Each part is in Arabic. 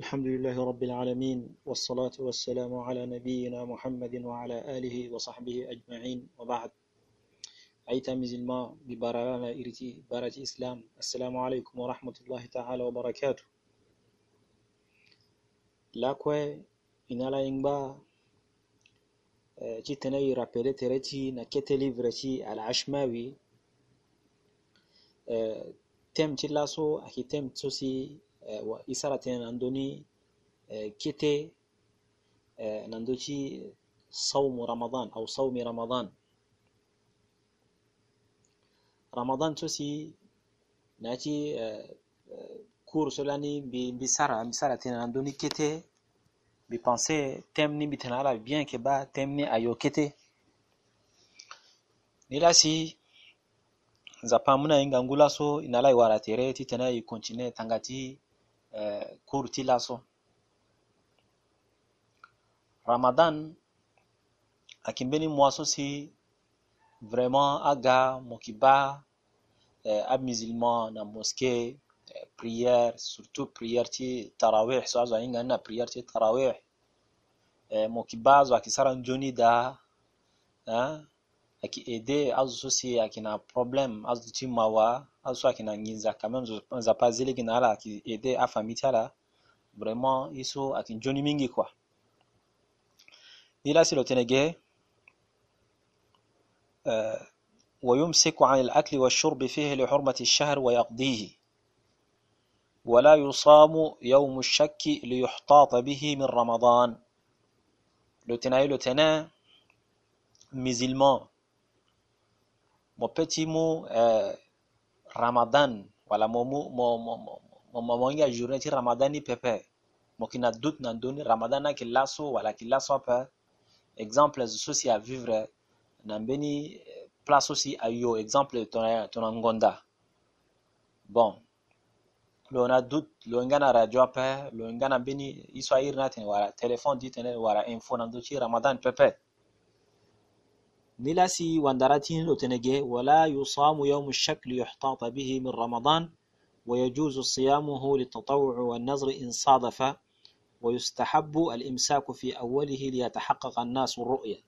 الحمد لله رب العالمين والصلاة والسلام على نبينا محمد وعلى آله وصحبه أجمعين. وبعد أيتا مزلما ببرانا إرتي بارة إسلام. السلام عليكم ورحمة الله تعالى وبركاته. lakwe inala ingba ci tanayi rappele na livre ci al ashmawi tem ci laso aki tem tsosi وإسارة نندوني كتي نندوشي صوم رمضان أو صوم رمضان رمضان توسي ناتي كور سولاني بسارة بسارة نندوني كتي بيبانسي تمني بتنالا بيان كبا تمني أيو كتي nilasi nzapa muna inga ngula so inala iwara tere ti tena i continue tangati kurti laso ramadan akimbeni mwaso si vraiment aga mokiba eh, ab musulman na mosquée eh, prière surtout prière ti tarawih so azo ainga na prière ti tarawih. Eh, mokiba azo akisara da aki ede azo so si akina problème azo ti mawa azo akina nginza quand même nza pa zele gi na ala aki ede afami ti ala vraiment i so ayeke nzoni mingi kua ni lasi lo tene ge uh, ويمسك عن الأكل والشرب فيه لحرمة الشهر ويقضيه ولا يصام يوم الشك ليحتاط به من رمضان لو تنا لو تنا musulman mo petit mo uh, ramadan. Wala mo mo mo mo mo mo mo inga journée ti ramadan ni pepe mo kina doute na ndöni ramadan na yeke laso wala yeke laso ape exemple so si avivre na mbeni place aussi ayo exemple tongana, ngonda bon. Lo na doute lo nga na radio ape lo nga na mbeni i so airi na tene wara téléphone di tene wara info na ndö ti ramadan pepe نلاسي واندراتين لتنجي ولا يصام يوم الشك ليحتاط به من رمضان ويجوز صيامه للتطوع والنظر إن صادف ويستحب الإمساك في أوله ليتحقق الناس الرؤية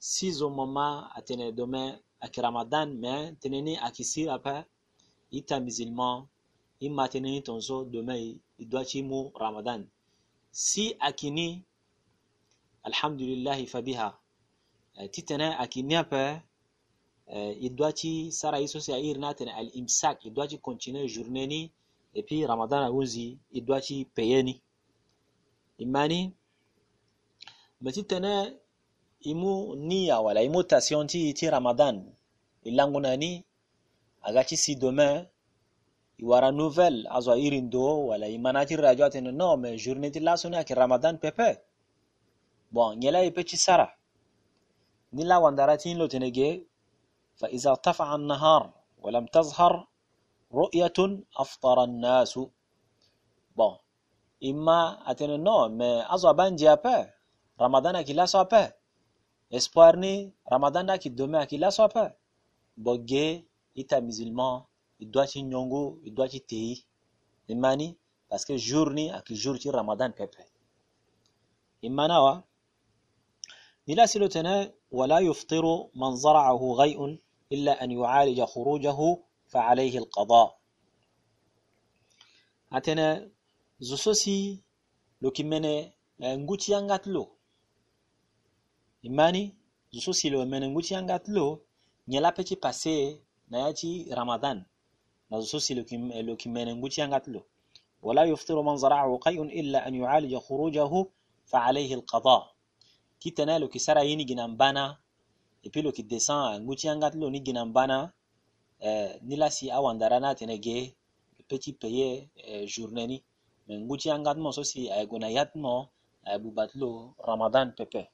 سيزو ماما أتنى دوما أكي رمضان ما تنيني أكي سير أبا إتا مزلمان إما تنيني تنزو دوما إدواتي مو رمضان سي أكيني الحمد لله فبها titana akinia pe idwachi sara iso si air naten al imsak idwachi continue journée ni et puis ramadan awuzi idwachi payeni imani matitana imu nia wala imu tation ti ti ramadan ilangu nani agachi si demain iwara nouvelle azo irin do wala imana ti radio atene non mais journée ti lasoni aki ramadan pepe. Bon nyela ipe ci sara نلا وندراتين لو تنجي فإذا طفع النهار ولم تظهر رؤية أفطر الناس. با إما أتن النو ما أزوا بان جيابا رمضان أكي لا سوابا إسبارني رمضان أكي دومي أكي لا سوابا بوغي إتا مزلما إدواتي نيونغو إدواتي تي إماني باسكي جورني أكي جورتي رمضان كيبا إما نوا نلا سلو تنه ولا يفطر من زرعه غيء إلا أن يعالج خروجه فعليه القضاء. أتنا زوسوسي لو imani zusosi lo mene nguti yangat lo nyela peci passé na yaci ramadan na zusosi lo kimene nguti yangat lo ولا يفطر من زرعه قيء إلا أن يعالج خروجه فعليه القضاء. Qui tenait le Kisara Yini Ginambana, et puis lo qui descend, Nguchiangat Loni Ginambana, eh, Nilasi Awandarana Tenege, le peut ti paye eh, journée, ni mais ngu ti yanga ti Mo, so si ayeke na ya ti mo ayeke buba ti lo Ramadan Pepe.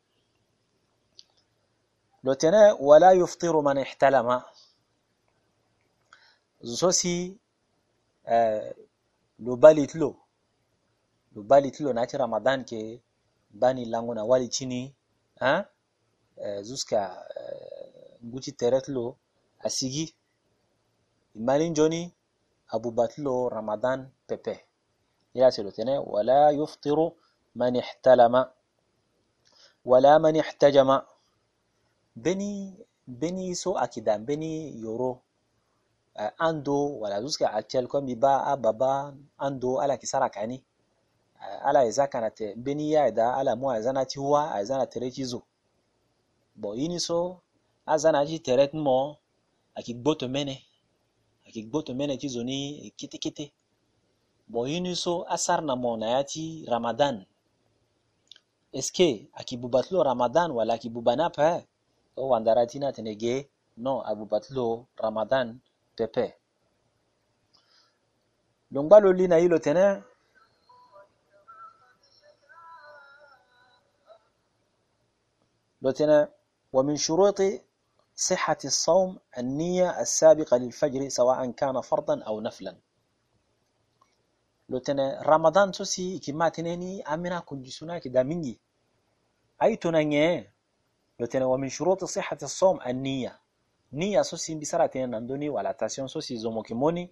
lo tene Wala Yuftiru Man Ihtalama. zo so si lo balitlo, lo lo bali ti lo na ya ti Ramadan ke bani lango na wali chini hein euh, jusqu'à euh, nguti teretlo asigi imani njoni abubatlo ramadan pepe. Ila selo tene wala yuftiru man ihtalama wala man ihtajama. Beni beni so akida beni yoro uh, ando wala jusqu'à actuel comme iba ababa ando ala kisara kani ala eza kana te. Mbeni ye ayeda ala mû ayeza na ti wa ayeza na tere ti zo bo ini so aza na ti tere ti mo ayeke gbó tomene ayeke gbó tomene ti zo ni kitekete bo ini so asara na mo na ya ti ramadan. Est ce que ayeke buba ti lo ramadan wala ayeke buba ni ape o wandara ti ni atene ge non abuba ti lo ramadan pepe. Lo ngba lo li na ye lo tene بتنا ومن شروط صحة الصوم النية السابقة للفجر سواء كان فرضا أو نفلا. لوتنا رمضان توسي كما تنيني أمنا كنجسونا كدامينجي أي تنيني؟ لوتنا ومن شروط صحة الصوم النية. نية سوسي بسرعة نندوني ولا تاسيون سوسي زومو كيموني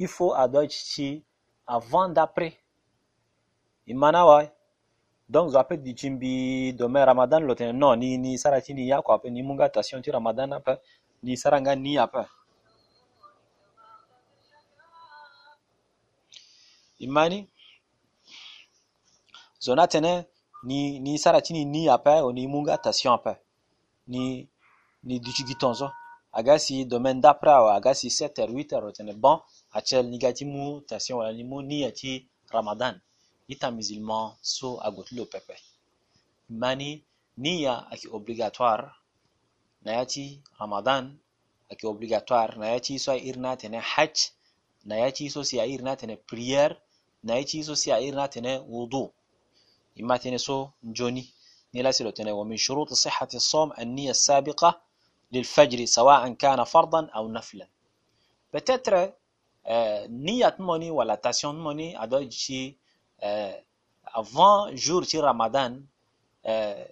يفو أدوشي تي avant d'après. Il. donc ape ɗi cimbi dome ramadan lo tene non ni ni sara ti ni yako ape ni munga tation ti ramadan ape ni sara nga ni ape imani? Zona tene ni ni sara ti ni ni ape o ni munga tation ape ni ni dicigi tonzo. Aga si domaine dapre awe aga si 7 heure 8 bon acel ni ga ti tation ni ni ya ti ramadan. ita musulman so agotilo pepe mani niya aki obligatoire na yaci ramadan aki obligatoire na yaci so a irnatene hajj na yaci so si a irnatene prière na yaci so si a irnatene wudu imatene so njoni نلاسلو sihati som شروط صحة الصوم النية السابقة للفجر سواء كان فرضا أو نفلا بتتر niya موني wala تاسيون موني adoji Euh, 20 jours ci ramadan euh,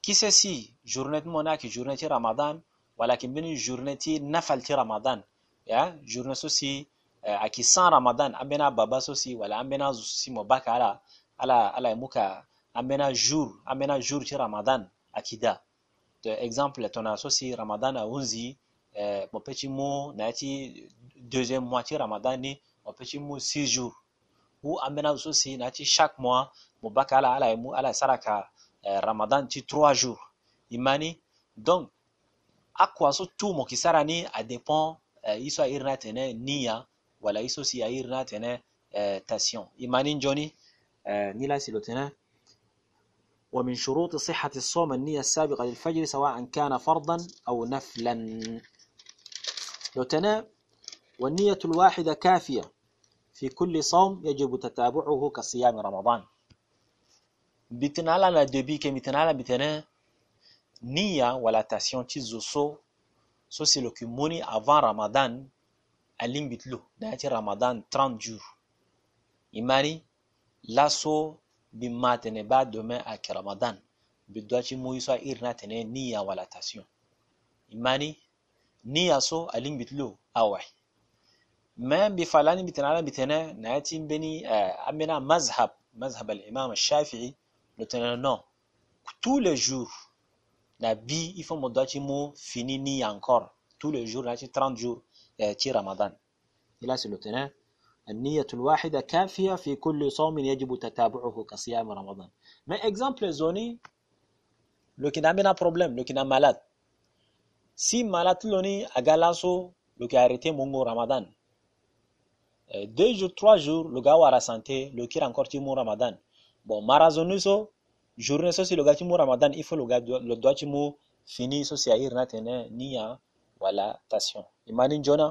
kisa si journée mo naki journée ci ramadan walakin bini journée ti nafal ci ramadan ya journée so si aki san ramadan ambena baba so si wala ambena si mo baka ala ala muka ambena jour ambena jour ci ramadan akida. To exemple ton associé ramadan a unzi euh, mon petit mot na deuxième moitié ramadan mon petit mot six jours. Ou ambena so si na ti chaque mois mo baka ala ala mu ala saraka uh, ramadan ti trois jours imani donc akua so tu mo kisara ni a dépend uh, iso a irna tene niya wala iso si a irna tene uh, tassion imani njoni uh, nila silo tene ومن شروط صحة الصوم النية السابقة للفجر سواء كان فرضا أو نفلا لو تنا والنية الواحدة كافية في كل صوم يجب تتابعه كصيام رمضان. بتنالا لا دبي كي بتنالا بتنا نيا ولا تاسيون تي زوسو سو. سي لو كي موني افان رمضان ألين بتلو. داتي رمضان 30 جور. يماري لاسو بماتن بعد دومين أك رمضان. بدواتي موي سو ايرنا تني نيا ولا تاسيون. يماني نيا سو ألين بتلو. اوي من بفلان بتنا بتنا ناتين بني عمنا مذهب مذهب الإمام الشافعي لتنا نو كل الجور نبي يفهم مداتي مو فيني ني أنكر كل الجور ناتي 30 جور تي رمضان إلى سلطنا النية الواحدة كافية في كل صوم يجب تتابعه كصيام رمضان. ما إكزامبل زوني لكن عمنا بروبلم لكن عمالات سي مالات لوني أغالاسو لكي أريتي مونغو رمضان deux jours trois jours le gars wara santé le qui encore ti mon ramadan bon marazoni so journée so si le gars ti mon ramadan il faut le gars le doit ti mo fini so si air na tene niya wala tassion imani jona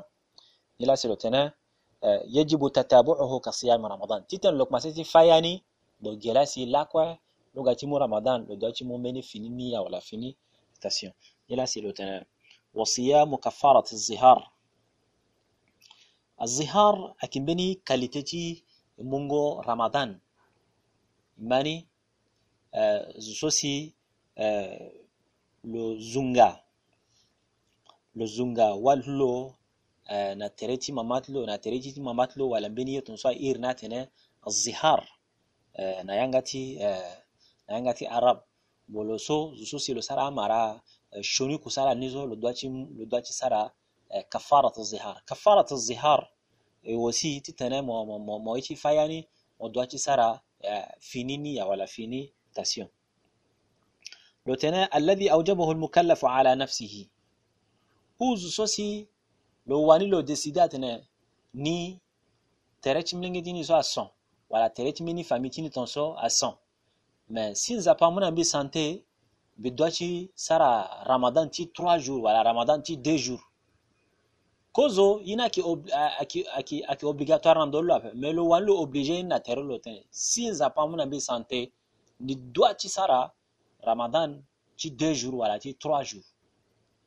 ila c'est le tene يجب تتابعه كصيام رمضان تيتن لوك مسيتي فاياني دو جلاسي لاكوا لوغا تيمو رمضان لو دو تيمو مني فيني نية ولا فيني تاسيون جلاسي لو تنام وصيام كفارة الزهار الزهار أكن بني كاليتيتي مونغو رمضان ماني آه زوسي آه لو زونغا لو زونغا واللو na tereti mamatlo na tereti mamatlo wala mbeni yeton so ir na tene الظهار na yangati na yangati arab bolo so so si lo sara mara shoni kusala nizo lo dwachi lo dwachi sara كفارة الظهار كفارة الظهار آه، وسي تتنى مو مو مو ايشي فاياني يعني ودواتي سارا آه، فينيني ولا فيني تاسيون. لو تنى الذي أوجبه المكلف على نفسه. هو سوسي لو واني لو ديسيداتنا ني تريتش ملنجي ديني سو أسان ولا تريتش ميني فاميتيني تنسو أسان Mais si nous avons un bien santé, nous devons faire Ramadan 3 jours, voilà, Ramadan 2 jours. Kozo ina ki aki, aki, aki obligatoire na ndolo ape mais lo wani lo obligé na tere lo tene si nzapa muna bi santé ni dwachi sara ramadan ti 2 jours wala ti 3 jours.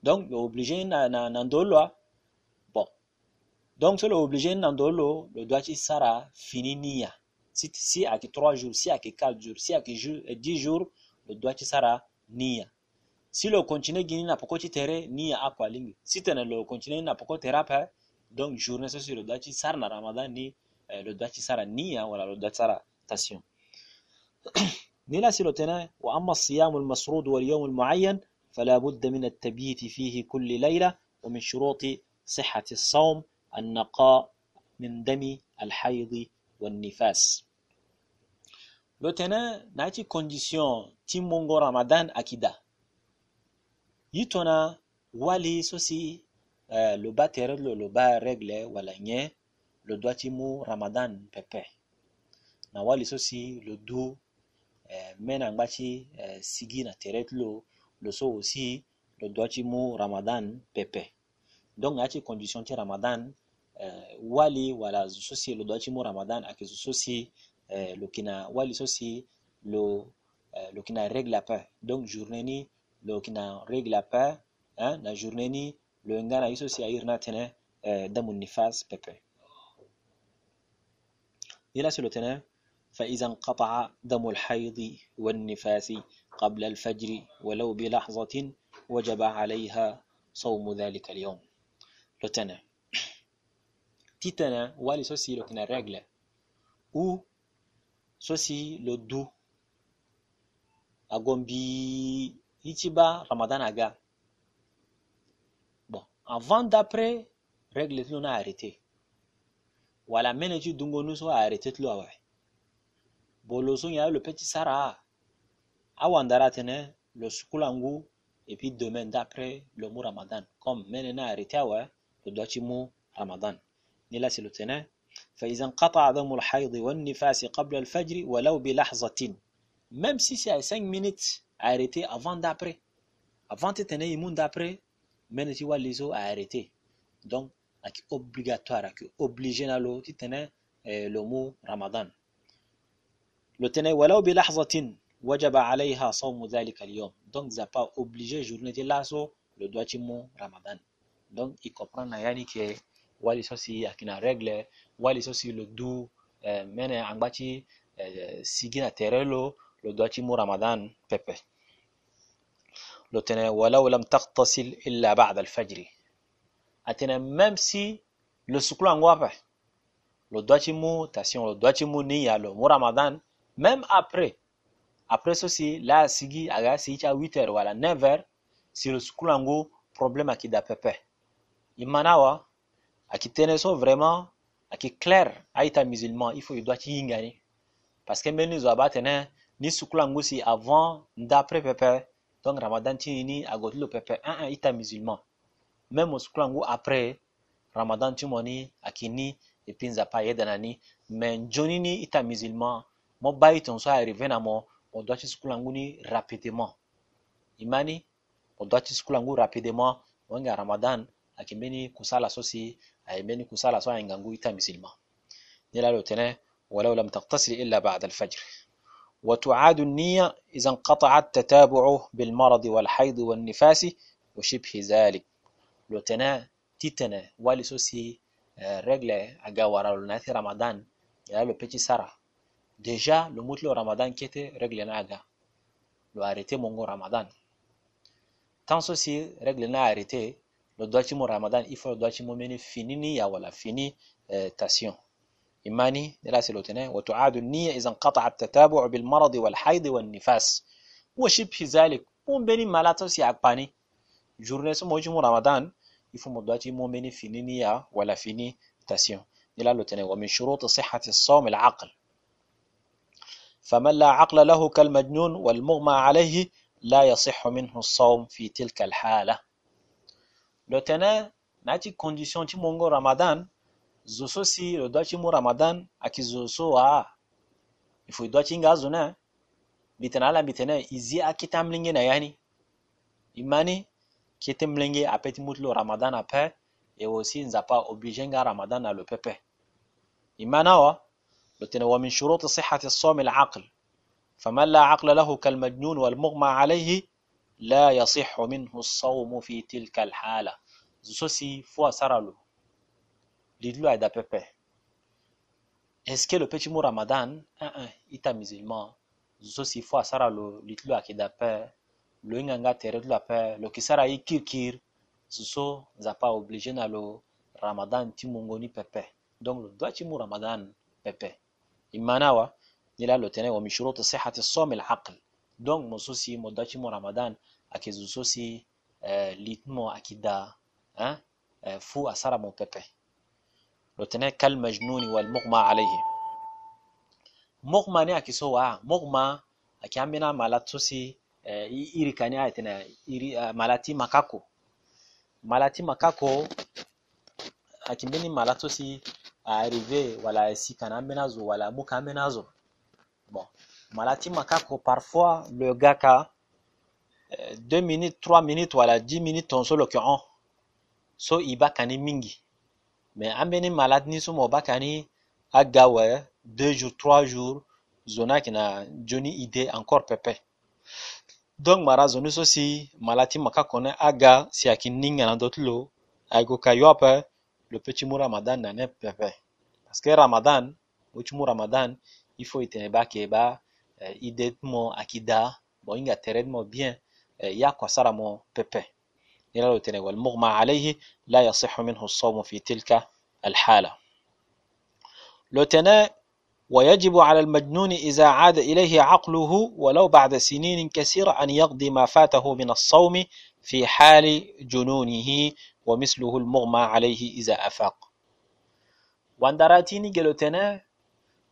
Donc lo obligé na, na, na ndolo bon. Donc so lo obligé na ndolo lo dwachi sara fini niya si, si aki 3 jours si aki 4 jours si aki 10 jours lo dwachi sara niya si lo continue gini na poko ti tere niya akua lingi si tene lo continue na poko tere ape donc journée so si lo dwachi sara na ramadan ni eh, lo dwachi sara niya wala lo dwachi sara tation نلا سلوتنا وأما الصيام المسرود واليوم المعين فلا بد من التبييت فيه كل ليلة ومن شروط صحة الصوم النقاء من دم الحيض والنفاس لوتنا ناتي كونديسيون تيمونغو رمضان أكيدا wali so si uh, eh, loba tere lo regle wala nye lo dua ti ramadan pepe. Na wali so si lo du uh, me ngba ti lo lo so osi lo dua ti mu ramadan pepe. Donc ŋa condition ti ramadan eh, wali wala zo so si lo ramadan ayeke zo so si wali so si lo uh, lo yeke regle donc journée لوك نا ريغ لا با نا جورني ني لو ان غانا يسو سي إيرنا تنه آه، دم النفاس بيبي يلا سلو تنه فإذا انقطع دم الحيض والنفاس قبل الفجر ولو بلحظة وجب عليها صوم ذلك اليوم. لو تنه تي تنه والي سو سي لوك نا ريغ أو لو دو اغومبي bi ichiba ramadan aga avant d'après règle tilo na arrêté wala mene ti dungo nuso a arrêté tilo awa bolo so ya le petit sara awandara tene le sukulangu et puis demain d'après le mot ramadan comme mene na arrêté awa le doiti mot ramadan ni là c'est le tene فإذا انقطع دم الحيض والنفاس قبل الفجر ولو بلحظة même si c'est à 5 minutes a arrêté avant d'après. Avant de tenir imun d'après, mais tu vois les autres a arrêté. Donc, c'est obligatoire, c'est obligé d'aller tenir eh, le mot Ramadan. Le tenir, walau bi lahzatin, wajaba alayha sawmu dhalika al-yawm. Donc, ça pas obligé journée de lasso le doigt de mot Ramadan. Donc, il comprend na yani que wali sosi akina règle, wali sosi le dou, eh, mene angbati eh, sigina terelo, le lo doachimu Ramadan pepe. Lo tene walau lam taqtasil illa ba'da al-fajr atene même si le sukulu angwa le doachimu tasion le doachimu niya le mu Ramadan même après. Après ceci la sigi aga sigi à 8h wala 9h si le sukulu ango problème akida pepe. Imanawa akitene so vraiment aki clair. Aita musulman il faut il doit yingani ¿eh? parce que meni zo abatene ni sukulu ango si avant ndaprès pepe donc ramadan ti ni ago ti lo pepe un un ita musulman même mo sukulu ango après ramadan ti mo ni ayeke ni e puis nzapa ayeda na ni mais nzoni ni ita musulman mo ba e tongaso arrivé na mo mo doit ti sukulu ango ni rapidement e ma ni mo doit ti sukulu ango rapidement wenge ramadan ayeke mbeni kusala so si aye mbeni kusala so ahinga ngu ita musulman ni la lo tene ولو لم تغتسل إلا بعد الفجر وتعاد النية إذا انقطع التتابع بالمرض والحيض والنفاس وشبه ذلك. لو تنا تيتنا والي سوسي رجل أجا ورا لناتي رمضان. يلا لو بيتي سارة. ديجا لو موت لو رمضان كيتي رجل ناجا لو أريتي مونغو رمضان. تان سوسي رجل نا أريتي. لو دواتي مو رمضان faut لو دواتي مو مني فيني نية ولا فيني تاسيون. إماني دراسة لوتنا وتعاد النية إذا انقطع التتابع بالمرض والحيض والنفاس. وشبه ذلك. مو بين ما لا تسي عقباني. جورنس موجم رمضان. يفو مدواتي مو بني نية ولا فيني تسيون دلا لوتنا ومن شروط صحة الصوم العقل. فمن لا عقل له كالمجنون والمغمى عليه لا يصح منه الصوم في تلك الحالة. لوتنا نأتي كونديسيون تي مونغو رمضان. Zoso si lo dochi mu ramadan aki zoso wa ifu dochi nga zuna bitana ala bitana izi akita mlinge na yani imani kete mlinge apeti mutlo ramadan ape et aussi nzapa obligé nga ramadan na lo pepe imana wa لتنا ومن شروط صحة الصوم العقل فمن لا عقل له كالمجنون والمغمى عليه لا يصح منه الصوم في تلك الحالة زوسي فوا سرالو lililo ya dapepe eske lopeut ti mû ramadan aa i ta musulman? Si fu asara lo lit lo ayeke dape lo hinganga tere de lo ape lo qui sara ye kirkir so so nzapa oblige na lo ramadan ti pepe donc lo doit ti ramadan pepe e ma ni awa ni la lo tënë wa min shuruti donc mo so si mo doit ramadan ayeke zo so si eh, mo ayeke da hein, eh, fu asara pepe لوتنا كالمجنون والمغمى عليه مغمى ne akiso wa mugma akiambina malatusi eh, iri kani ayatena iri uh, malati makako malati makako akimbini malatusi arrivé wala esika na ambena zo wala muka ambena zo bon malati makako parfois le gars ka euh, 2 minutes 3 minutes wala 10 minutes tonso lo ke on so iba kani mingi mais an bɛ ni malade ni somo bakani aga wɛ deux jours trois jours zona kina joni ide encore pepe donc mara zoni malati maka kone aga si aki ningana dotulo aigo ka yope le petit mou ramadan nane pepe parce que ramadan uchi mou ramadan il faut itene ba ke ba uh, ide mo akida bon inga tered mo bien ya kwasara pepe الوتين والمغمى عليه لا يصح منه الصوم في تلك الحالة. لوتنا ويجب على المجنون إذا عاد إليه عقله ولو بعد سنين كثيرة أن يقضي ما فاته من الصوم في حال جنونه ومثله المغمى عليه إذا أفاق. واندراتيني جلوتنا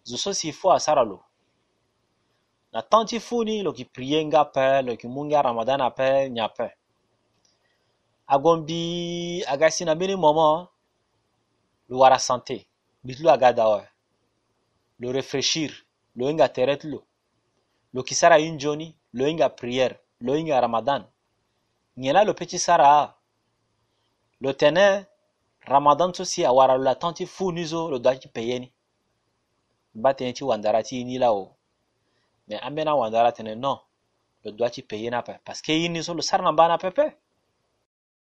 زوسوسي فو أسرلو na tanti funi lo ki priye nga pe lo ki ape nya pe agombi aga si na mbeni moment lo wara santé mbitu lo aga lo réfléchir lo hinga tere lo lo yki injoni lo hinga prière lo hinga ramadan. Nyen la lo peut sara lo tene ramadan so si awara lo latan fu ni so lo doit ti peye ni. Mba ti wandara ti ini la o me ambeni awandara tene non lo doit ni parce que ye so lo sara na